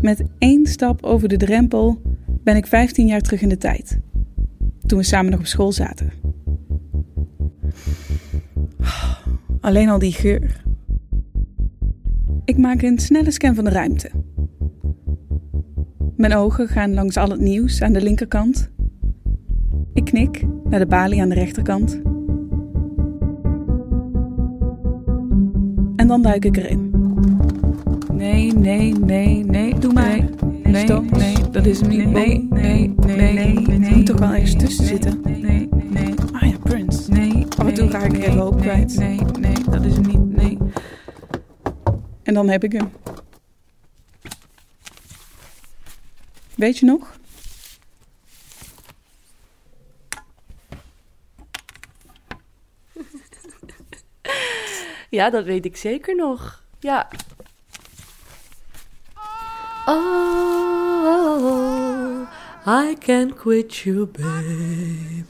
Met één stap over de drempel ben ik 15 jaar terug in de tijd. Toen we samen nog op school zaten. Alleen al die geur. Ik maak een snelle scan van de ruimte. Mijn ogen gaan langs al het nieuws aan de linkerkant. Ik knik naar de balie aan de rechterkant. En dan duik ik erin. Nee, nee, nee, nee. Doe maar. Nee, nee, Stop. Nee, dat is hem niet. Nee, nee, nee, nee. Er moet toch wel ergens tussen zitten. Nee, nee. Ah ja, Prince. Nee. Af en toe ga ik even hoop kwijt. Nee, nee, dat is hem niet. Nee. En dan heb ik hem. Weet je nog? Ja, dat weet ik zeker nog. Ja. I can't quit you, babe.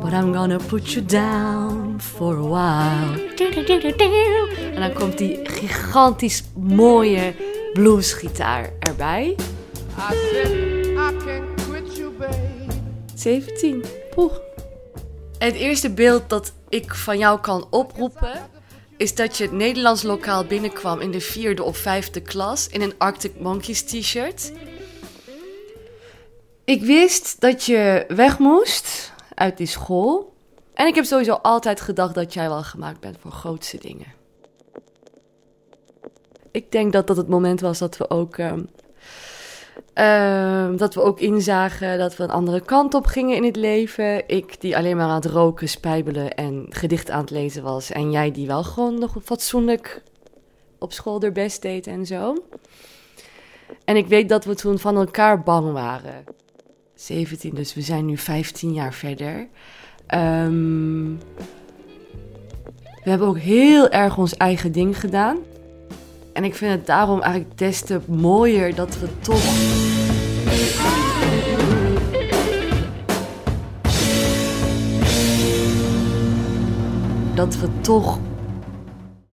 But I'm gonna put you down for a while. En dan komt die gigantisch mooie bluesgitaar erbij. Said I can't quit you, babe. 17. Poeh. Het eerste beeld dat ik van jou kan oproepen is dat je het Nederlands lokaal binnenkwam in de vierde of vijfde klas in een Arctic Monkeys t-shirt. Ik wist dat je weg moest uit die school. En ik heb sowieso altijd gedacht dat jij wel gemaakt bent voor grootste dingen. Ik denk dat dat het moment was dat we ook ehm, Ehm, dat we ook inzagen dat we een andere kant op gingen in het leven. Ik die alleen maar aan het roken, spijbelen en gedicht aan het lezen was. En jij die wel gewoon nog fatsoenlijk op school er best deed en zo. En ik weet dat we toen van elkaar bang waren. 17, dus we zijn nu 15 jaar verder. Ehm, we hebben ook heel erg ons eigen ding gedaan. En ik vind het daarom eigenlijk des te mooier dat we toch. Dat we toch